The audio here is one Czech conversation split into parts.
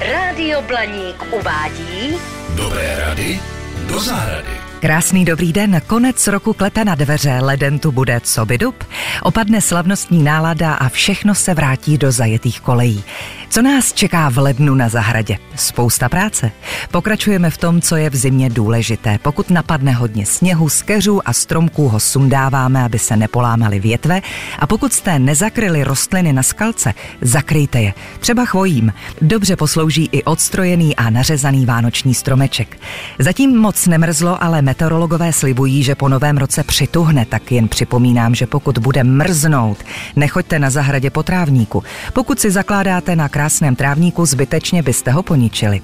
Rádio Blaník uvádí Dobré rady do zahrady. Krásný dobrý den, konec roku klete na dveře, leden tu bude co by dub. Opadne slavnostní nálada a všechno se vrátí do zajetých kolejí. Co nás čeká v lednu na zahradě? Spousta práce. Pokračujeme v tom, co je v zimě důležité. Pokud napadne hodně sněhu, skeřů a stromků ho sundáváme, aby se nepolámaly větve a pokud jste nezakryli rostliny na skalce, zakryjte je. Třeba chvojím. Dobře poslouží i odstrojený a nařezaný vánoční stromeček. Zatím moc nemrzlo, ale meteorologové slibují, že po novém roce přituhne, tak jen připomínám, že pokud bude mrznout, nechoďte na zahradě po trávníku. Pokud si zakládáte na krásném trávníku, zbytečně byste ho poničili.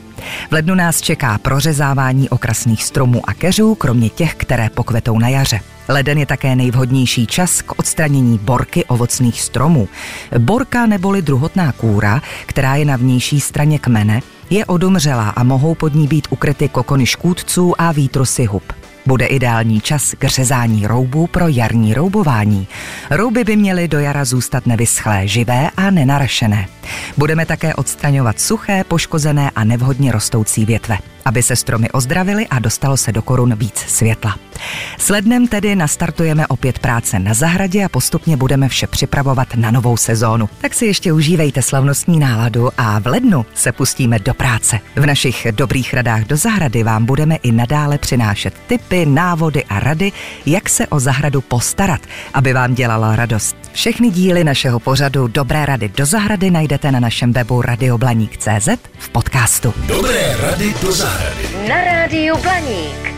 V lednu nás čeká prořezávání okrasných stromů a keřů, kromě těch, které pokvetou na jaře. Leden je také nejvhodnější čas k odstranění borky ovocných stromů. Borka neboli druhotná kůra, která je na vnější straně kmene, je odumřelá a mohou pod ní být ukryty kokony škůdců a výtrusy hub. Bude ideální čas k řezání roubů pro jarní roubování. Rouby by měly do jara zůstat nevyschlé, živé a nenarašené. Budeme také odstraňovat suché, poškozené a nevhodně rostoucí větve, aby se stromy ozdravily a dostalo se do korun víc světla. S lednem tedy nastartujeme opět práce na zahradě a postupně budeme vše připravovat na novou sezónu. Tak si ještě užívejte slavnostní náladu a v lednu se pustíme do práce. V našich dobrých radách do zahrady vám budeme i nadále přinášet tipy, návody a rady, jak se o zahradu postarat, aby vám dělala radost. Všechny díly našeho pořadu Dobré rady do zahrady najdete na našem webu radioblaník.cz v podcastu. Dobré rady do zahrady. na Rádiu Blaník.